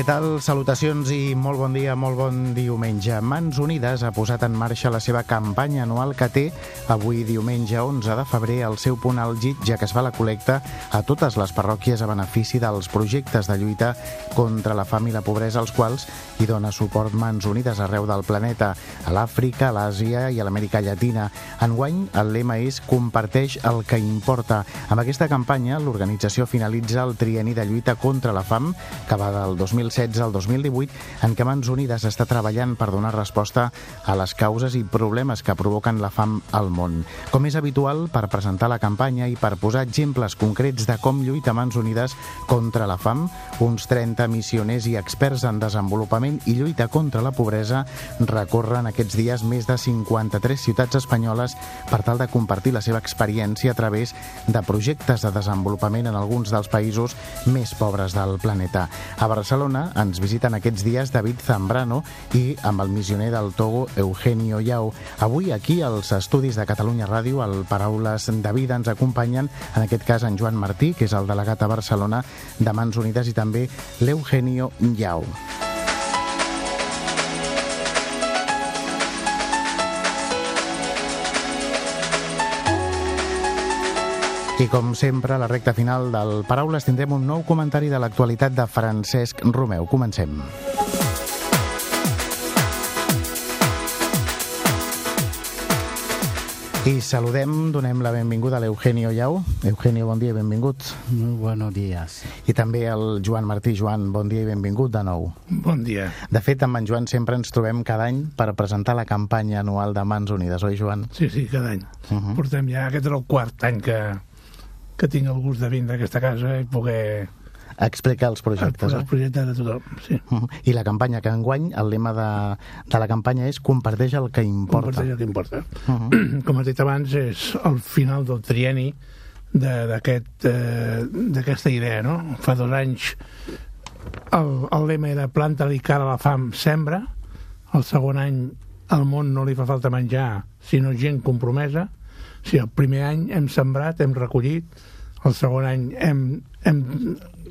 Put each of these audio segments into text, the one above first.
Què tal? Salutacions i molt bon dia, molt bon diumenge. Mans Unides ha posat en marxa la seva campanya anual que té avui diumenge 11 de febrer el seu punt àlgid, ja que es fa la col·lecta a totes les parròquies a benefici dels projectes de lluita contra la fam i la pobresa, als quals hi dona suport Mans Unides arreu del planeta, a l'Àfrica, a l'Àsia i a l'Amèrica Llatina. Enguany, el lema és Comparteix el que importa. Amb aquesta campanya, l'organització finalitza el trieni de lluita contra la fam, que va del 2000 2016 al 2018, en què Mans Unides està treballant per donar resposta a les causes i problemes que provoquen la fam al món. Com és habitual, per presentar la campanya i per posar exemples concrets de com lluita Mans Unides contra la fam, uns 30 missioners i experts en desenvolupament i lluita contra la pobresa recorren aquests dies més de 53 ciutats espanyoles per tal de compartir la seva experiència a través de projectes de desenvolupament en alguns dels països més pobres del planeta. A Barcelona Barcelona ens visiten aquests dies David Zambrano i amb el missioner del Togo Eugenio Yao. Avui aquí als estudis de Catalunya Ràdio, al Paraules de Vida, ens acompanyen en aquest cas en Joan Martí, que és el delegat a Barcelona de Mans Unides i també l'Eugenio Yao. I com sempre, a la recta final del Paraules tindrem un nou comentari de l'actualitat de Francesc Romeu. Comencem. I saludem, donem la benvinguda a l'Eugenio Llau. Eugenio, bon dia i benvingut. Muy buenos días. I també el Joan Martí. Joan, bon dia i benvingut de nou. Bon dia. De fet, amb en Joan sempre ens trobem cada any per presentar la campanya anual de Mans Unides, oi, Joan? Sí, sí, cada any. Uh -huh. Portem ja, aquest és el quart any que, que tinc el gust de vindre a aquesta casa i poder explicar els projectes. Els projectes de tothom, sí. -huh. I la campanya que enguany, el lema de, de la campanya és comparteix el que importa. Comparteix el que importa. Uh -huh. Com has dit abans, és el final del trieni d'aquesta aquest, eh, idea, no? Fa dos anys el, el lema era planta-li cara a la fam, sembra. El segon any al món no li fa falta menjar, sinó gent compromesa. O sigui, el primer any hem sembrat, hem recollit, el segon any hem, hem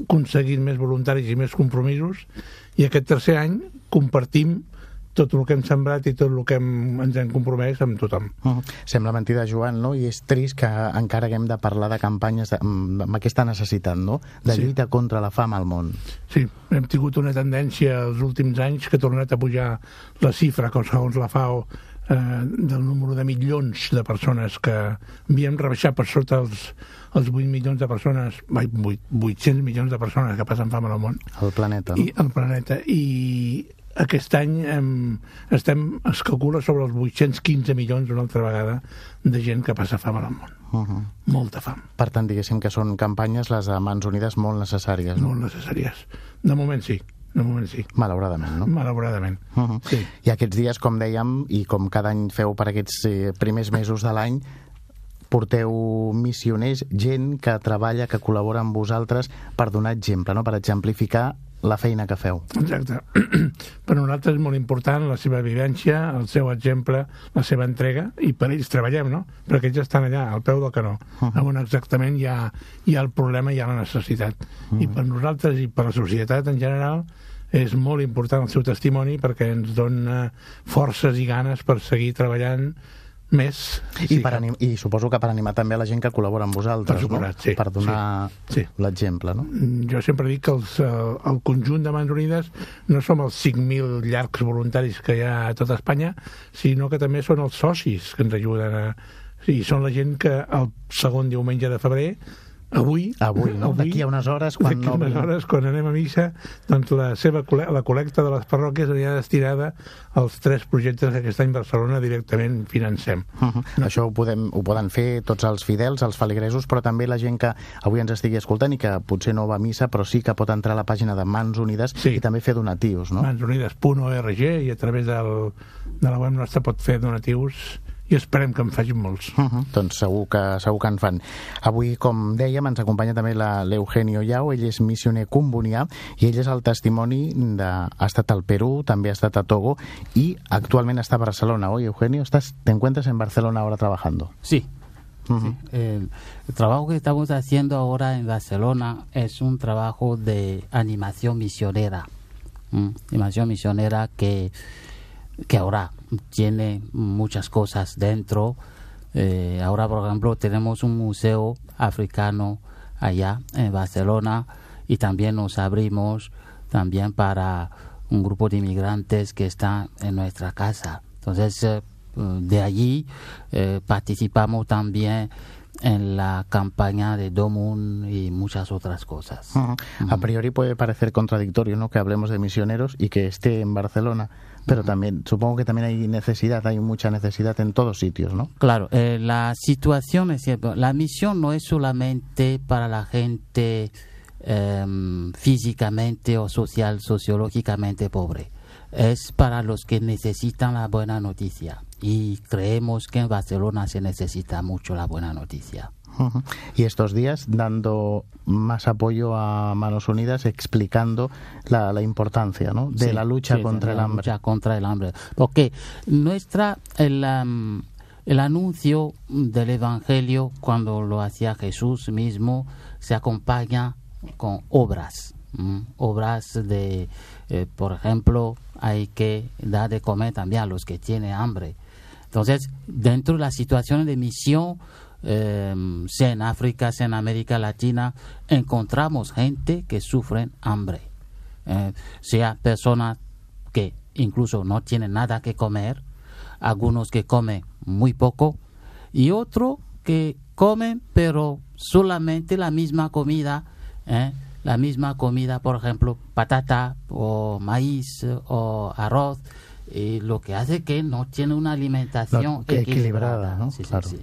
aconseguit més voluntaris i més compromisos i aquest tercer any compartim tot el que hem sembrat i tot el que hem, ens hem compromès amb tothom. Uh -huh. Sembla mentida, Joan, no? I és trist que encara haguem de parlar de campanyes de, amb, aquesta necessitat, no? De sí. lluita contra la fam al món. Sí, hem tingut una tendència els últims anys que ha tornat a pujar la xifra, que segons la FAO eh, del número de milions de persones que havíem rebaixat per sota els, els 8 milions de persones, 8, 800 milions de persones que passen fam al món. El planeta, no? I, el planeta. I aquest any hem, estem, es calcula sobre els 815 milions una altra vegada de gent que passa fam al món. Uh -huh. Molta fam. Per tant, diguéssim que són campanyes, les de Mans Unides, molt necessàries. No? Molt necessàries. De moment sí. De moment sí. Malauradament, no? Malauradament, uh -huh. sí. I aquests dies, com dèiem, i com cada any feu per aquests eh, primers mesos de l'any, porteu missioners, gent que treballa, que col·labora amb vosaltres per donar exemple, no? per exemplificar la feina que feu. Exacte. per nosaltres és molt important la seva vivència, el seu exemple, la seva entrega, i per ells treballem, no? Perquè ells estan allà, al peu del canó, uh -huh. on exactament hi ha, hi ha el problema, hi ha la necessitat. Uh -huh. I per nosaltres i per la societat en general és molt important el seu testimoni perquè ens dona forces i ganes per seguir treballant més. I, sí, per anim, I suposo que per animar també a la gent que col·labora amb vosaltres, per, suposat, no? sí, per donar sí, sí. l'exemple. No? Jo sempre dic que els, el conjunt de Mans Unides no som els 5.000 llargs voluntaris que hi ha a tota Espanya, sinó que també són els socis que ens ajuden a... Sí, són la gent que el segon diumenge de febrer avui, avui, no? avui d'aquí a unes hores quan no unes hores quan anem a missa doncs la seva la col·lecta de les parròquies anirà destinada als tres projectes que aquest any Barcelona directament financem uh -huh. no? això ho, podem, ho poden fer tots els fidels, els feligresos però també la gent que avui ens estigui escoltant i que potser no va a missa però sí que pot entrar a la pàgina de Mans Unides sí. i també fer donatius no? mansunides.org i a través del, de la web nostra pot fer donatius i esperem que en facin molts. Uh -huh. Doncs segur que, segur que en fan. Avui, com dèiem, ens acompanya també l'Eugenio Yao, ell és missioner combonià i ell és el testimoni de... ha estat al Perú, també ha estat a Togo i actualment està a Barcelona. Oi, Eugenio, estás, te encuentras en Barcelona ahora trabajando? Sí, Sí, el, el, trabajo que estamos haciendo ahora en Barcelona es un trabajo de animación misionera. Animación misionera que, que ahora tiene muchas cosas dentro. Eh, ahora, por ejemplo, tenemos un museo africano allá en Barcelona y también nos abrimos también para un grupo de inmigrantes que está en nuestra casa. Entonces, eh, de allí eh, participamos también en la campaña de Domun y muchas otras cosas. Uh -huh. A priori puede parecer contradictorio ¿no? que hablemos de misioneros y que esté en Barcelona, pero también supongo que también hay necesidad, hay mucha necesidad en todos sitios, ¿no? Claro, eh, la situación es cierto, la misión no es solamente para la gente eh, físicamente o social, sociológicamente pobre, es para los que necesitan la buena noticia y creemos que en Barcelona se necesita mucho la buena noticia. Uh -huh. Y estos días dando más apoyo a Manos Unidas, explicando la, la importancia ¿no? de Sí, la lucha sí, contra de el la hambre. lucha contra el hambre. Porque nuestra, el, um, el anuncio del Evangelio, cuando lo hacía Jesús mismo, se acompaña con obras. ¿m? Obras de, eh, por ejemplo, hay que dar de comer también a los que tienen hambre. Entonces, dentro de las situaciones de misión, eh, sea en África, sea en América Latina, encontramos gente que sufren hambre. Eh, sea personas que incluso no tienen nada que comer, algunos que comen muy poco y otros que comen pero solamente la misma comida, ¿eh? la misma comida, por ejemplo, patata o maíz o arroz, y lo que hace que no tiene una alimentación No, equilibrada, ¿no? Sí, sí, Claro. sí.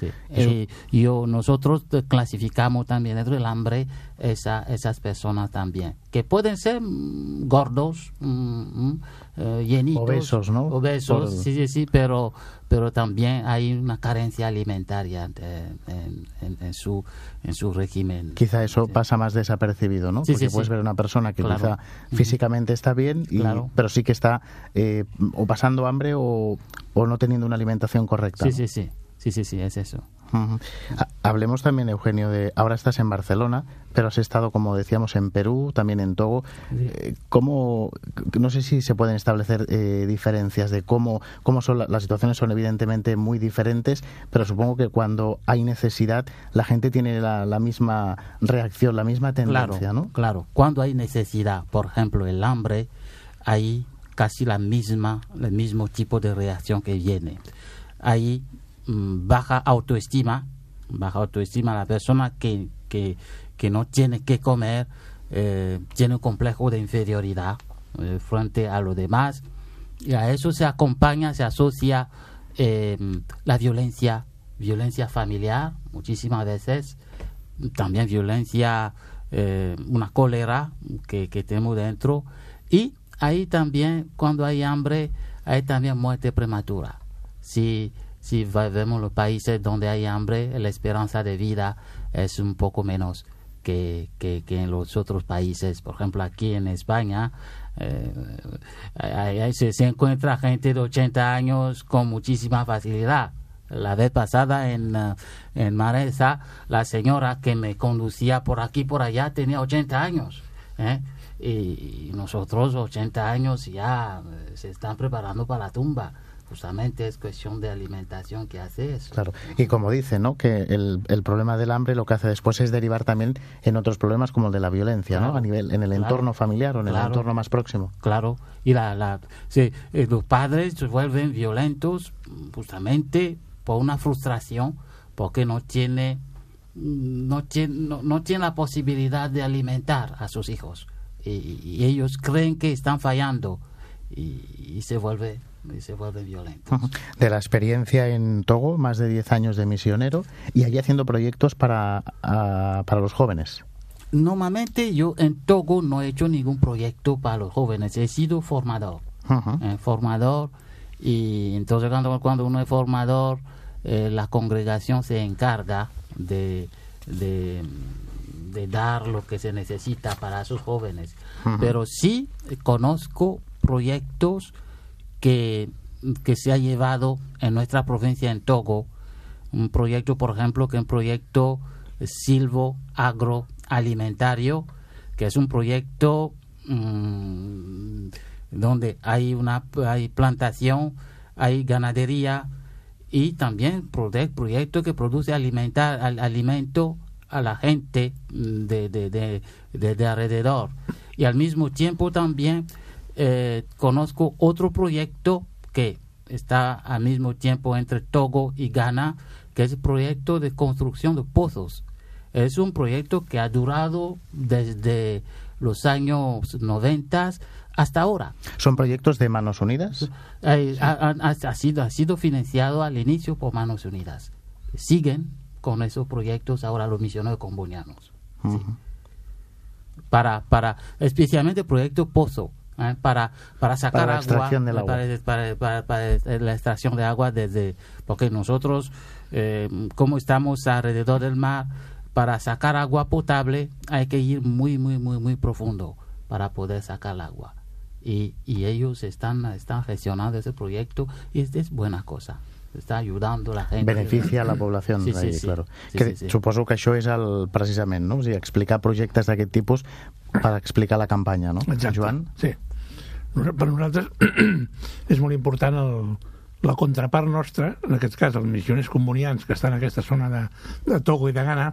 Sí. Eh, yo, nosotros clasificamos también dentro del hambre esa, esas personas también, que pueden ser mm, gordos, mm, mm, eh, llenitos, Obesos, ¿no? Obesos, Por- sí, sí, sí, pero, pero también hay una carencia alimentaria de- en, en- en su, en su régimen. Quizá eso Sí. pasa más desapercibido, ¿no? Sí, Porque sí, puedes ver una persona que Claro. quizá físicamente está bien, y- Claro. pero sí que está eh, o pasando hambre o, o no teniendo una alimentación correcta. Sí, ¿no? sí, sí, sí, sí, sí, es eso. Hablemos también, Eugenio, de ahora estás en Barcelona, pero has estado, como decíamos, en Perú, también en Togo. Eh, ¿Cómo, no sé si se pueden establecer eh, diferencias de cómo, cómo son la- las situaciones son evidentemente muy diferentes, pero supongo que cuando hay necesidad la gente tiene la, la misma reacción, la misma tendencia, Claro, ¿no? claro. Cuando hay necesidad, por ejemplo, el hambre, hay casi la misma, el mismo tipo de reacción que viene. Hay baja autoestima, baja autoestima, la persona que, que, que no tiene que comer eh, tiene un complejo de inferioridad eh, frente a los demás. Y a eso se acompaña, se asocia eh, la violencia, violencia familiar muchísimas veces, también violencia, eh, una cólera que, que tenemos dentro. Y ahí también cuando hay hambre hay también muerte prematura. Si, si vemos los países donde hay hambre, la esperanza de vida es un poco menos que, que, en los otros países. Por ejemplo, aquí en España eh, ahí se, encuentra gente de 80 años con muchísima facilidad. La vez pasada en, eh, en Maresa, la señora que me conducía por aquí por allá tenía 80 años. ¿eh? Y, nosotros 80 años ya eh, se están preparando para la tumba. Justamente es cuestión de alimentación que hace eso. Claro. Y como dice, ¿no? Que el, el problema del hambre lo que hace después es derivar también en otros problemas como el de la violencia, ¿no? A nivel, en el claro, entorno familiar o en el entorno más próximo. Claro, y la, la, sí, eh, los padres se vuelven violentos justamente por una frustración, porque no tiene, no tiene, no, no tiene la posibilidad de alimentar a sus hijos. Y, y ellos creen que están fallando y, y se vuelve y se vuelven violentos. Ujú. De la experiencia en Togo, más de 10 años de misionero, y allí haciendo proyectos para, a- para los jóvenes. Normalmente yo en Togo no he hecho ningún proyecto para los jóvenes, he sido formador. Eh, formador Y entonces cuando, cuando uno es formador, eh, la congregación se encarga de, de, de dar lo que se necesita para esos jóvenes. Pero sí conozco proyectos que, que se ha llevado en nuestra provincia en Togo, un proyecto, por ejemplo, que es un proyecto silvo agroalimentario, que es un proyecto mm, donde hay una hay plantación, hay ganadería y también proye- proyecto que produce alimentar, al- alimento a la gente de, de- de alrededor. Y al mismo tiempo también eh, conozco otro proyecto que está al mismo tiempo entre Togo y Ghana, que es el proyecto de construcción de pozos. Es un proyecto que ha durado desde los años 90 hasta ahora. ¿Son proyectos de Manos Unidas? Eh, ha, ha- ha sido, ha sido financiado al inicio por Manos Unidas. Siguen con esos proyectos ahora los misioneros combonianos. Sí. Para, para, especialmente el proyecto Pozo, ¿eh? para, para sacar Para la agua, extracción del agua. Para, para- para- para la extracción de agua desde, porque nosotros, eh, como estamos alrededor del mar, para sacar agua potable hay que ir muy, muy, muy, muy profundo para poder sacar el agua. Y, y ellos están, están gestionando ese proyecto y es, es buena cosa. Está ayudando a la gente. Beneficia a la població, Sí, sí, claro. Sí, que, sí, sí. Suposo que això és el, precisament, no? O sigui, explicar projectes d'aquest tipus per explicar la campanya, no? Exacte. Joan? Sí. Per nosaltres és molt important el, la contrapart nostra, en aquest cas els missioners comunians que estan en aquesta zona de, de Togo i de Ghana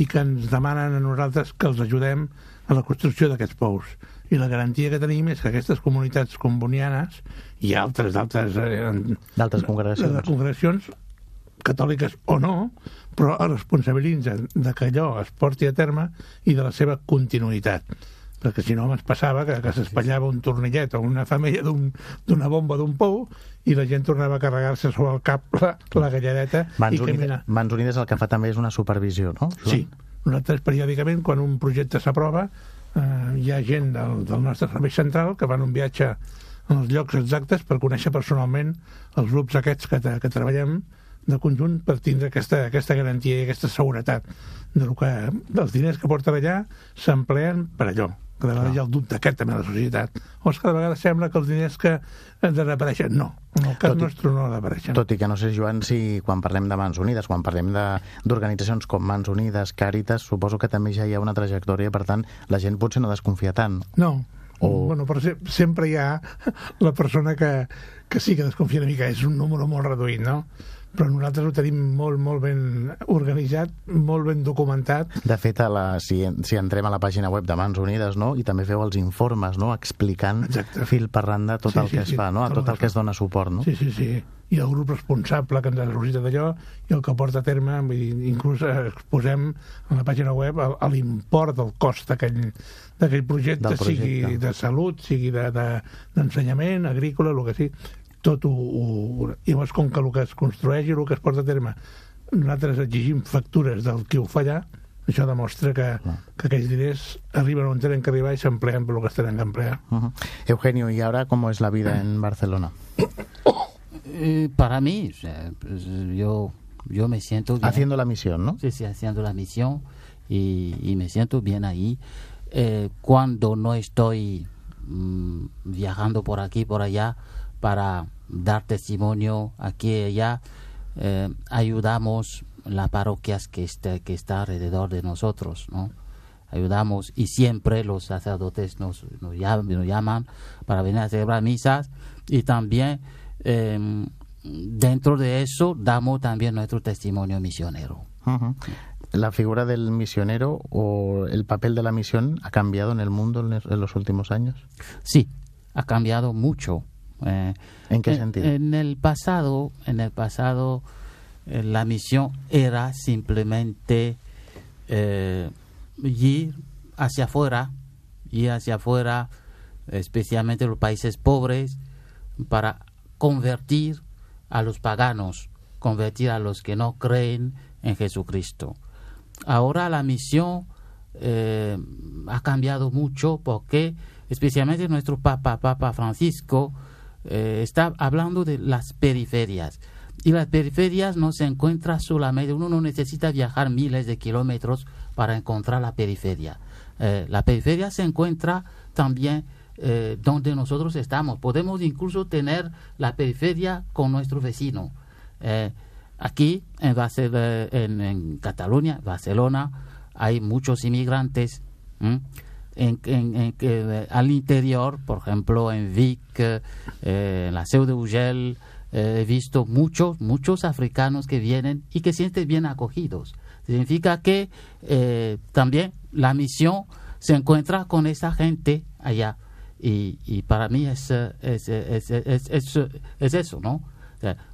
i que ens demanen a nosaltres que els ajudem a la construcció d'aquests pous. I la garantia que tenim és que aquestes comunitats combonianes i altres d'altres eh, D'altres congregacions. congregacions catòliques o no, però es responsabilitzen de que allò es porti a terme i de la seva continuïtat perquè si no ens passava que, que s'espatllava un tornillet o una femella d'un- d'una bomba d'un pou i la gent tornava a carregar-se sobre el cap la, la galladeta Mans, i Unides, caminar. Mans Unides el que fa també és una supervisió, no? Sí, nosaltres periòdicament quan un projecte s'aprova eh, hi ha gent del, del nostre servei central que van un viatge en els llocs exactes per conèixer personalment els grups aquests que, que treballem de conjunt per tindre aquesta, aquesta garantia i aquesta seguretat de que, dels diners que porten allà s'empleen per allò que de vegades hi ha el dubte aquest també a la societat o és que de vegades sembla que els diners que desapareixen no, en el cas Tot i- nostre no desapareixen Tot i que no sé, Joan, si quan parlem de Mans Unides, quan parlem de- d'organitzacions com Mans Unides, Càritas, suposo que també ja hi ha una trajectòria, per tant, la gent potser no desconfia tant. No. O- Bueno, però se- sempre hi ha la persona que, que sí que desconfia una mica, és un número molt reduït, no? Però nosaltres ho tenim molt, molt ben organitzat, molt ben documentat. De fet, a la, si, si entrem a la pàgina web de Mans Unides, no? i també feu els informes, no? explicant Exacte. fil per randa tot Sí, el sí, que es sí, fa, no? a tot el que es dona suport. No? Sí, sí, sí. I el grup responsable que ens ha sortit d'allò i el que porta a terme, vull dir, inclús exposem en la pàgina web a l'import del cost d'aquell projecte, projecte. sigui de salut, sigui d'ensenyament, de, d'ensenyament, agrícola, el que sigui, tot ho, ho... Llavors, com que el que es construeix i el que es porta a terme, nosaltres exigim factures del qui ho fa allà, això demostra que, que aquells diners arriben on tenen que arribar i s'empleen per el que es tenen que emplear. Ujú. Eugenio, ¿y ahora cómo es la vida en Barcelona? Eh, para mí, o sea, pues, yo, yo me siento bien. Haciendo la misión, ¿no? Sí, sí, haciendo la misión y, y me siento bien ahí. Eh, cuando no estoy mm, viajando por aquí, por allá, para dar testimonio aquí y allá, eh, ayudamos las parroquias que está, que está alrededor de nosotros, ¿no? Ayudamos y siempre los sacerdotes nos, nos, llaman, nos llaman para venir a celebrar misas y también eh, dentro de eso damos también nuestro testimonio misionero. ¿La figura del misionero o el papel de la misión ha cambiado en el mundo en los últimos años? Sí, ha cambiado mucho. Eh, ¿En qué en- sentido? En el pasado, en el pasado, eh, la misión era simplemente eh, ir hacia afuera, ir hacia afuera, especialmente los países pobres, para convertir a los paganos, convertir a los que no creen en Jesucristo. Ahora la misión eh, ha cambiado mucho porque especialmente nuestro Papa, Papa Francisco, eh, está hablando de las periferias. Y las periferias no se encuentra solamente, uno no necesita viajar miles de kilómetros para encontrar la periferia. Eh, la periferia se encuentra también eh, donde nosotros estamos. Podemos incluso tener la periferia con nuestro vecino. Aquí en, en, en, Cataluña, Barcelona, hay muchos inmigrantes. En, en, en, al interior, por ejemplo, en Vic, eh, en la Seu de Ugel, eh, he visto muchos, muchos africanos que vienen y que sienten bien acogidos. Significa que eh, también la misión se encuentra con esa gente allá. Y, y para mí es, es, es, es, es eso, ¿no?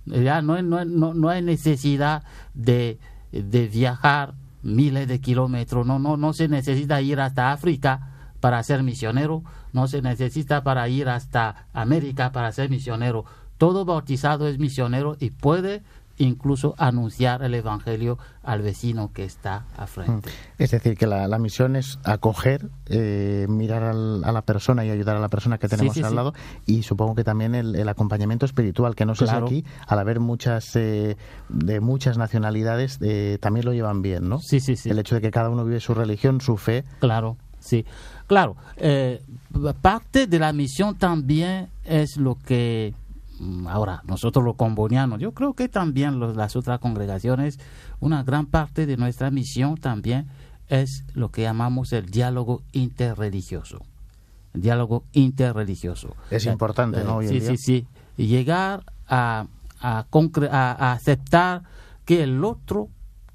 Ya no, no, no, no hay necesidad de, de viajar miles de kilómetros, no, no, no se necesita ir hasta África para ser misionero, no se necesita para ir hasta América para ser misionero. Todo bautizado es misionero y puede incluso anunciar el Evangelio al vecino que está a frente. Es decir, que la, la misión es acoger, eh, mirar al, a la persona y ayudar a la persona que tenemos Sí, sí, al sí. lado y supongo que también el, el acompañamiento espiritual, que no sé Claro. si aquí, al haber muchas eh, de muchas nacionalidades, eh, también lo llevan bien, ¿no? Sí, sí, sí. El hecho de que cada uno vive su religión, su fe. Claro, sí. Claro, eh, parte de la misión también es lo que mm, ahora nosotros los combonianos, yo creo que también los- las otras congregaciones, una gran parte de nuestra misión también es lo que llamamos el diálogo interreligioso. El diálogo interreligioso. Es Eh, importante, ¿no? Hoy en sí, día. sí, sí. Y llegar a, a, concre- a- a aceptar que el otro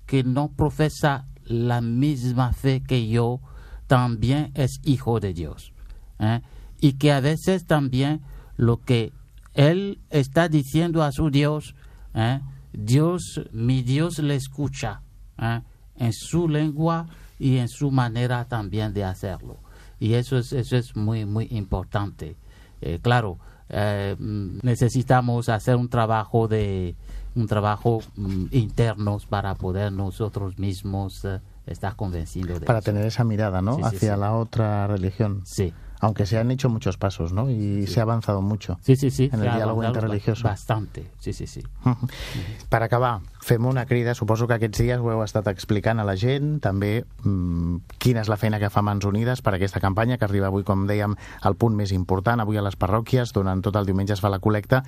que no profesa la misma fe que yo también es hijo de Dios. ¿eh? Y que a veces también lo que él está diciendo a su Dios, ¿eh? Dios, mi Dios le escucha ¿eh? en su lengua y en su manera también de hacerlo. Y eso es, eso es muy, muy importante. Eh, claro, necesitamos hacer un trabajo de un trabajo mm, internos para poder nosotros mismos estar convencidos de para eso. tener esa mirada, ¿no? Sí, sí, Hacia sí. la otra religión. Sí, Aunque se han hecho muchos pasos, ¿no? Y se ha avanzado mucho. sí, sí, sí. En el diálogo interreligioso. Bastante, sí, sí, sí. Per acabar, fem una crida, suposo que aquests dies ho heu estat explicant a la gent, també mmm, quina és la feina que fa Mans Unides per aquesta campanya, que arriba avui, com dèiem, al punt més important, avui a les parròquies, durant tot el diumenge es fa la col·lecta.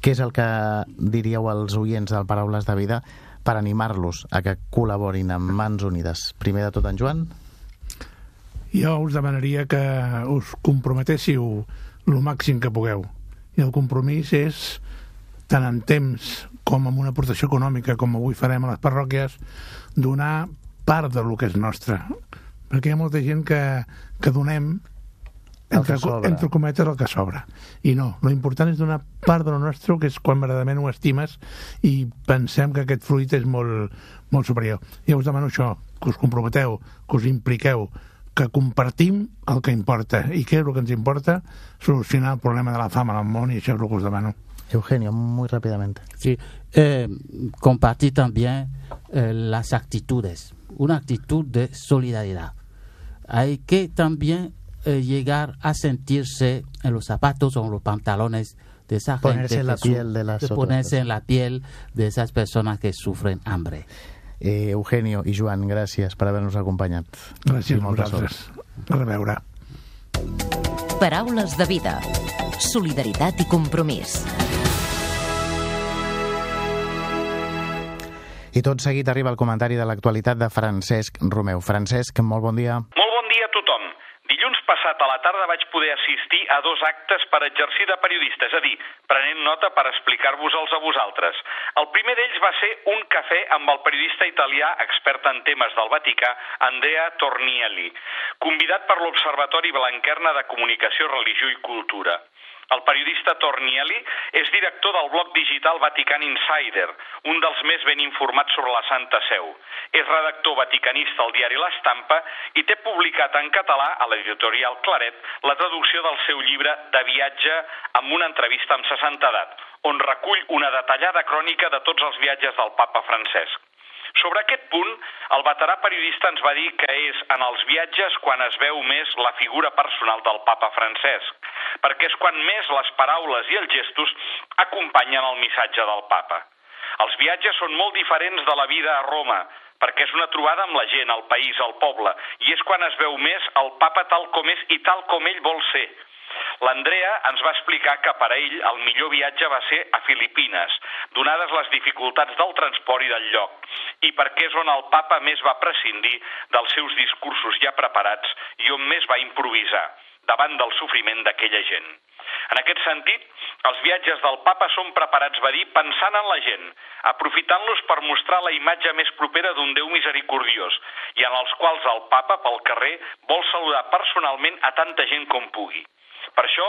Què és el que diríeu als oients del Paraules de Vida per animar-los a que col·laborin amb Mans Unides? Primer de tot, en Joan? jo us demanaria que us comprometéssiu el màxim que pugueu. I el compromís és, tant en temps com amb una aportació econòmica, com avui farem a les parròquies, donar part del que és nostre. Perquè hi ha molta gent que, que donem entre, sobra. entre cometes el que sobra. I no, lo important és donar part de lo nostre, que és quan verdaderament ho estimes i pensem que aquest fruit és molt, molt superior. Ja us demano això, que us comprometeu, que us impliqueu, que compartim el que importa. I què és el que ens importa? Solucionar el problema de la fama al món i això és el que us demano. Eugenio, muy rápidamente. Sí, eh, compartir también eh, las actitudes, una actitud de solidaridad. Hay que también eh, llegar a sentirse en los zapatos o en los pantalones de esa Ponerse gente. en la piel de las otras ponerse en personas. la piel de esas personas que sufren hambre. Eh, Eugenio i Joan, gràcies per haver-nos acompanyat. Gràcies I a vosaltres. A reveure. Paraules de vida. Solidaritat i compromís. I tot seguit arriba el comentari de l'actualitat de Francesc Romeu. Francesc, molt bon dia. Molt bon dia a tothom. Dilluns passat a la tarda vaig poder assistir a dos actes per exercir de periodista, és a dir, prenent nota per explicar-vos-els a vosaltres. El primer d'ells va ser un cafè amb el periodista italià expert en temes del Vaticà, Andrea Tornielli, convidat per l'Observatori Blanquerna de Comunicació, Religió i Cultura. El periodista Tornielli és director del blog digital Vatican Insider, un dels més ben informats sobre la Santa Seu. És redactor vaticanista al diari L'Estampa i té publicat en català a l'editorial Claret la traducció del seu llibre de viatge amb una entrevista amb 60 edat, on recull una detallada crònica de tots els viatges del papa Francesc. Sobre aquest punt, el veterà periodista ens va dir que és en els viatges quan es veu més la figura personal del papa Francesc. perquè és quan més les paraules i els gestos acompanyen el missatge del papa. Els viatges són molt diferents de la vida a Roma, perquè és una trobada amb la gent, el país, el poble, i és quan es veu més el papa tal com és i tal com ell vol ser. L'Andrea ens va explicar que per a ell el millor viatge va ser a Filipines, donades les dificultats del transport i del lloc, i perquè és on el papa més va prescindir dels seus discursos ja preparats i on més va improvisar, davant del sofriment d'aquella gent. En aquest sentit, els viatges del papa són preparats, va dir, pensant en la gent, aprofitant-los per mostrar la imatge més propera d'un Déu misericordiós, i en els quals el papa, pel carrer, vol saludar personalment a tanta gent com pugui. Per això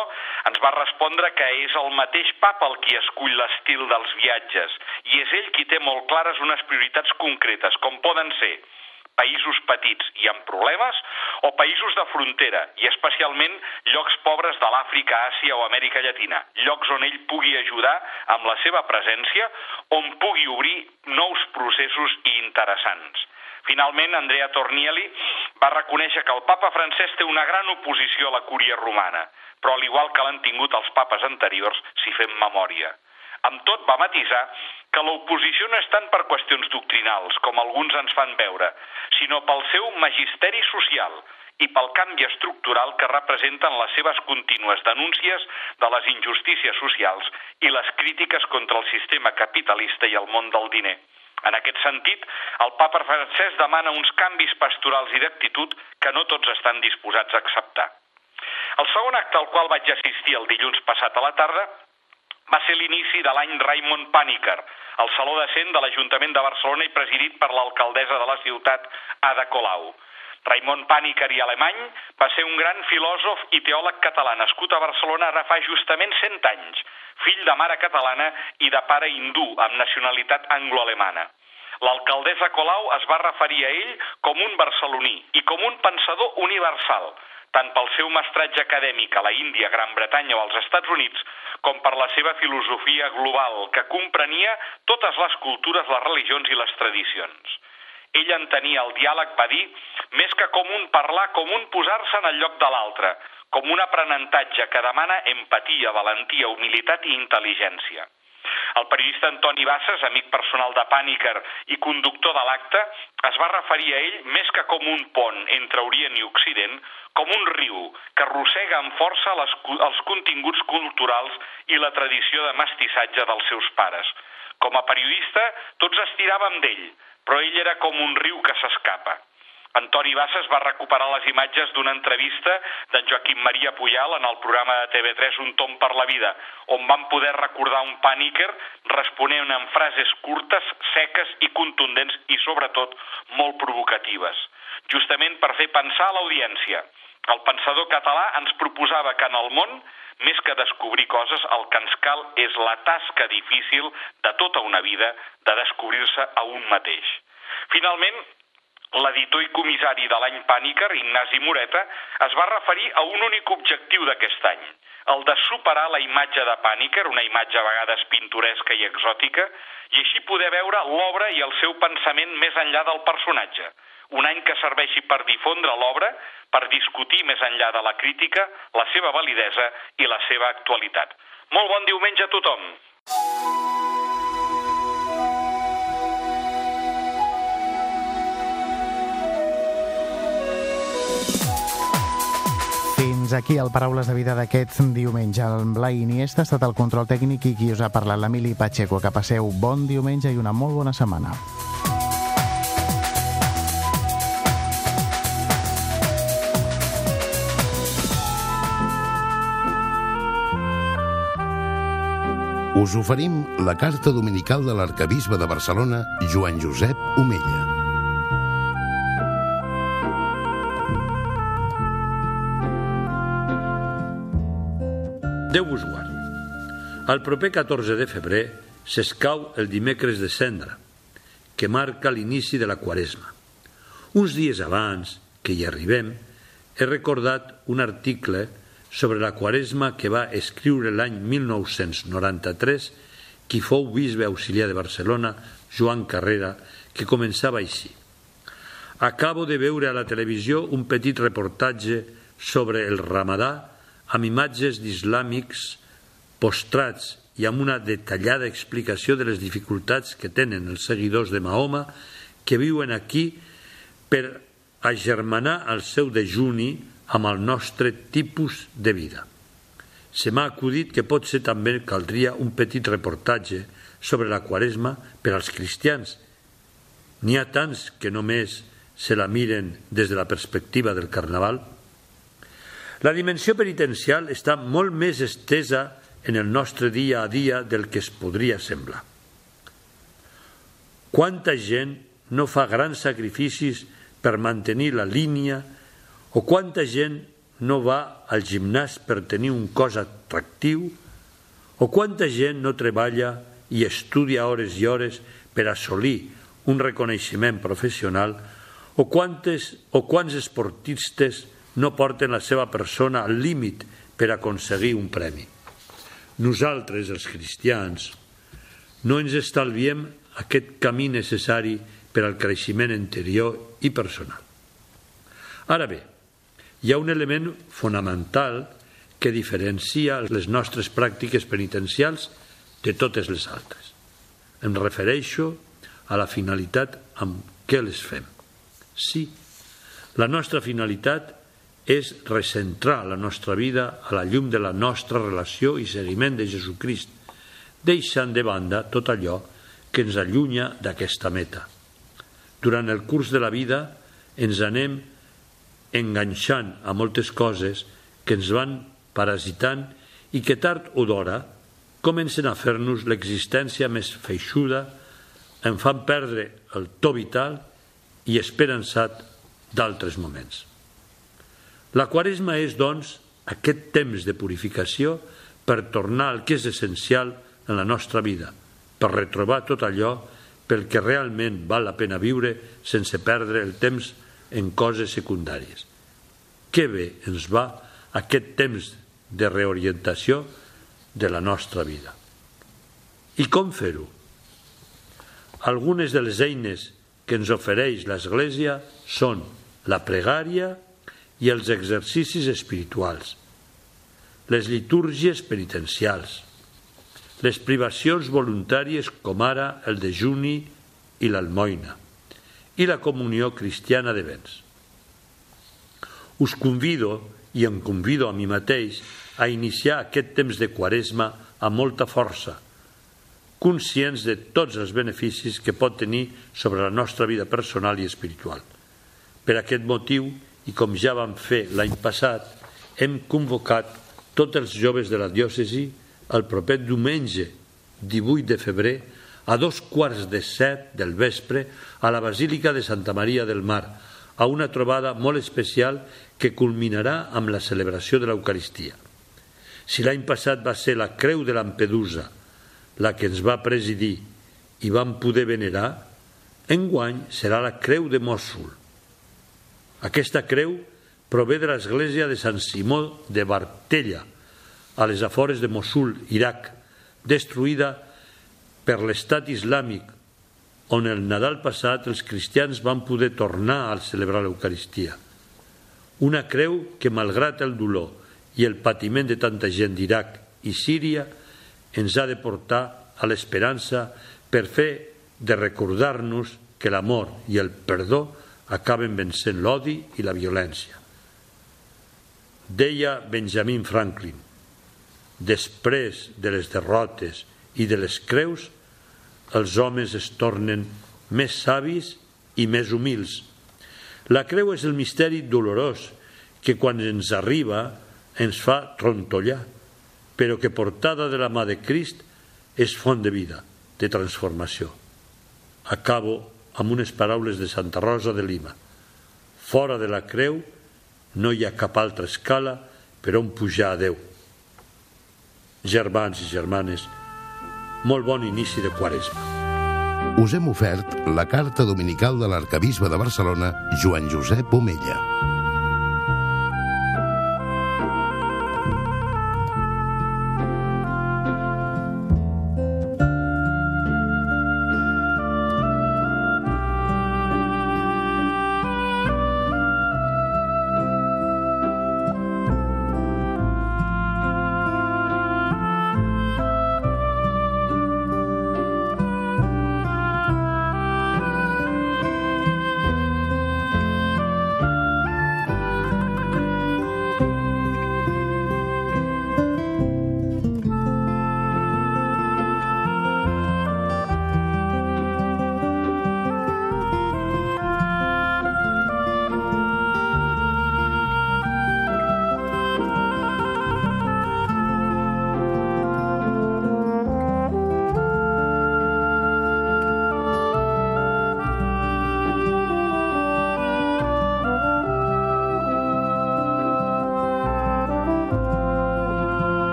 ens va respondre que és el mateix papa el qui escull l'estil dels viatges i és ell qui té molt clares unes prioritats concretes, com poden ser països petits i amb problemes o països de frontera i especialment llocs pobres de l'Àfrica, Àsia o Amèrica Llatina, llocs on ell pugui ajudar amb la seva presència, on pugui obrir nous processos i interessants. Finalment, Andrea Tornielli va reconèixer que el papa francès té una gran oposició a la cúria romana, però al igual que l'han tingut els papes anteriors, si fem memòria. Amb tot va matisar que l'oposició no és tant per qüestions doctrinals, com alguns ens fan veure, sinó pel seu magisteri social i pel canvi estructural que representen les seves contínues denúncies de les injustícies socials i les crítiques contra el sistema capitalista i el món del diner. En aquest sentit, el papa francès demana uns canvis pastorals i d'actitud que no tots estan disposats a acceptar. El segon acte al qual vaig assistir el dilluns passat a la tarda va ser l'inici de l'any Raimon Pàniker, el Saló de Cent de l'Ajuntament de Barcelona i presidit per l'alcaldessa de la ciutat, Ada Colau. Raimon Pàniker i Alemany va ser un gran filòsof i teòleg català nascut a Barcelona ara fa justament 100 anys, fill de mare catalana i de pare hindú amb nacionalitat anglo-alemana. L'alcaldessa Colau es va referir a ell com un barceloní i com un pensador universal, tant pel seu mestratge acadèmic a la Índia, Gran Bretanya o als Estats Units, com per la seva filosofia global, que comprenia totes les cultures, les religions i les tradicions. Ell entenia el diàleg, va dir, més que com un parlar, com un posar-se en el lloc de l'altre, com un aprenentatge que demana empatia, valentia, humilitat i intel·ligència. El periodista Antoni Bassas, amic personal de Pàniker i conductor de l'acte, es va referir a ell més que com un pont entre Orient i Occident, com un riu que arrossega amb força les, els continguts culturals i la tradició de mestissatge dels seus pares. Com a periodista, tots estiràvem d'ell, però ell era com un riu que s'escapa. Antoni Bassas va recuperar les imatges d'una entrevista d'en Joaquim Maria Puyal en el programa de TV3 Un tom per la vida, on van poder recordar un pàniker responent amb frases curtes, seques i contundents i, sobretot, molt provocatives. Justament per fer pensar a l'audiència. El pensador català ens proposava que en el món, més que descobrir coses, el que ens cal és la tasca difícil de tota una vida de descobrir-se a un mateix. Finalment, l'editor i comissari de l'any Pàniker, Ignasi Moreta, es va referir a un únic objectiu d'aquest any, el de superar la imatge de Pàniker, una imatge a vegades pintoresca i exòtica, i així poder veure l'obra i el seu pensament més enllà del personatge. Un any que serveixi per difondre l'obra, per discutir més enllà de la crítica, la seva validesa i la seva actualitat. Molt bon diumenge a tothom! Fins aquí el Paraules de Vida d'aquest diumenge. El Blai Iniesta ha estat el control tècnic i qui us ha parlat l'Emili Pacheco. Que passeu bon diumenge i una molt bona setmana. Us oferim la carta dominical de l'arcabisbe de Barcelona, Joan Josep Omella. Déu vos guard. El proper 14 de febrer s'escau el dimecres de cendra, que marca l'inici de la quaresma. Uns dies abans que hi arribem, he recordat un article sobre la quaresma que va escriure l'any 1993 qui fou bisbe auxiliar de Barcelona, Joan Carrera, que començava així. Acabo de veure a la televisió un petit reportatge sobre el ramadà amb imatges d'islàmics postrats i amb una detallada explicació de les dificultats que tenen els seguidors de Mahoma que viuen aquí per agermanar el seu dejuni amb el nostre tipus de vida. Se m'ha acudit que potser també caldria un petit reportatge sobre la quaresma per als cristians. N'hi ha tants que només se la miren des de la perspectiva del carnaval. La dimensió penitencial està molt més estesa en el nostre dia a dia del que es podria semblar. Quanta gent no fa grans sacrificis per mantenir la línia o quanta gent no va al gimnàs per tenir un cos atractiu o quanta gent no treballa i estudia hores i hores per assolir un reconeixement professional o, quantes, o quants esportistes no porten la seva persona al límit per aconseguir un premi. Nosaltres, els cristians, no ens estalviem aquest camí necessari per al creixement interior i personal. Ara bé, hi ha un element fonamental que diferencia les nostres pràctiques penitencials de totes les altres. Em refereixo a la finalitat amb què les fem. Sí, la nostra finalitat és recentrar la nostra vida a la llum de la nostra relació i seguiment de Jesucrist, deixant de banda tot allò que ens allunya d'aquesta meta. Durant el curs de la vida ens anem enganxant a moltes coses que ens van parasitant i que tard o d'hora comencen a fer-nos l'existència més feixuda, en fan perdre el to vital i esperançat d'altres moments. La quaresma és, doncs, aquest temps de purificació per tornar al que és essencial en la nostra vida, per retrobar tot allò pel que realment val la pena viure sense perdre el temps en coses secundàries. Que bé ens va aquest temps de reorientació de la nostra vida. I com fer-ho? Algunes de les eines que ens ofereix l'Església són la pregària i els exercicis espirituals, les litúrgies penitencials, les privacions voluntàries com ara el dejuni i l'almoina i la comunió cristiana de béns. Us convido, i em convido a mi mateix, a iniciar aquest temps de quaresma amb molta força, conscients de tots els beneficis que pot tenir sobre la nostra vida personal i espiritual. Per aquest motiu, i com ja vam fer l'any passat, hem convocat tots els joves de la diòcesi el proper diumenge 18 de febrer a dos quarts de set del vespre a la Basílica de Santa Maria del Mar, a una trobada molt especial que culminarà amb la celebració de l'Eucaristia. Si l'any passat va ser la Creu de Lampedusa la que ens va presidir i vam poder venerar, enguany serà la Creu de Mossul. Aquesta creu prové de l'església de Sant Simó de Bartella, a les afores de Mossul, Iraq, destruïda per l'estat islàmic, on el Nadal passat els cristians van poder tornar a celebrar l'Eucaristia. Una creu que, malgrat el dolor i el patiment de tanta gent d'Iraq i Síria, ens ha de portar a l'esperança per fer de recordar-nos que l'amor i el perdó acaben vencent l'odi i la violència. Deia Benjamin Franklin, després de les derrotes i de les creus, els homes es tornen més savis i més humils. La creu és el misteri dolorós que quan ens arriba ens fa trontollar, però que portada de la mà de Crist és font de vida, de transformació. Acabo amb unes paraules de Santa Rosa de Lima. Fora de la creu no hi ha cap altra escala per on pujar a Déu. Germans i germanes, molt bon inici de Quaresma. Us hem ofert la carta dominical de l'arcabisbe de Barcelona, Joan Josep Omella.